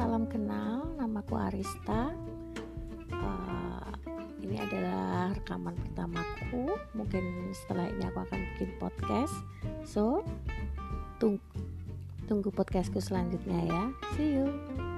salam kenal, namaku Arista. Uh, ini adalah rekaman pertamaku. Mungkin setelah ini aku akan bikin podcast. So, tunggu, tunggu podcastku selanjutnya ya. See you.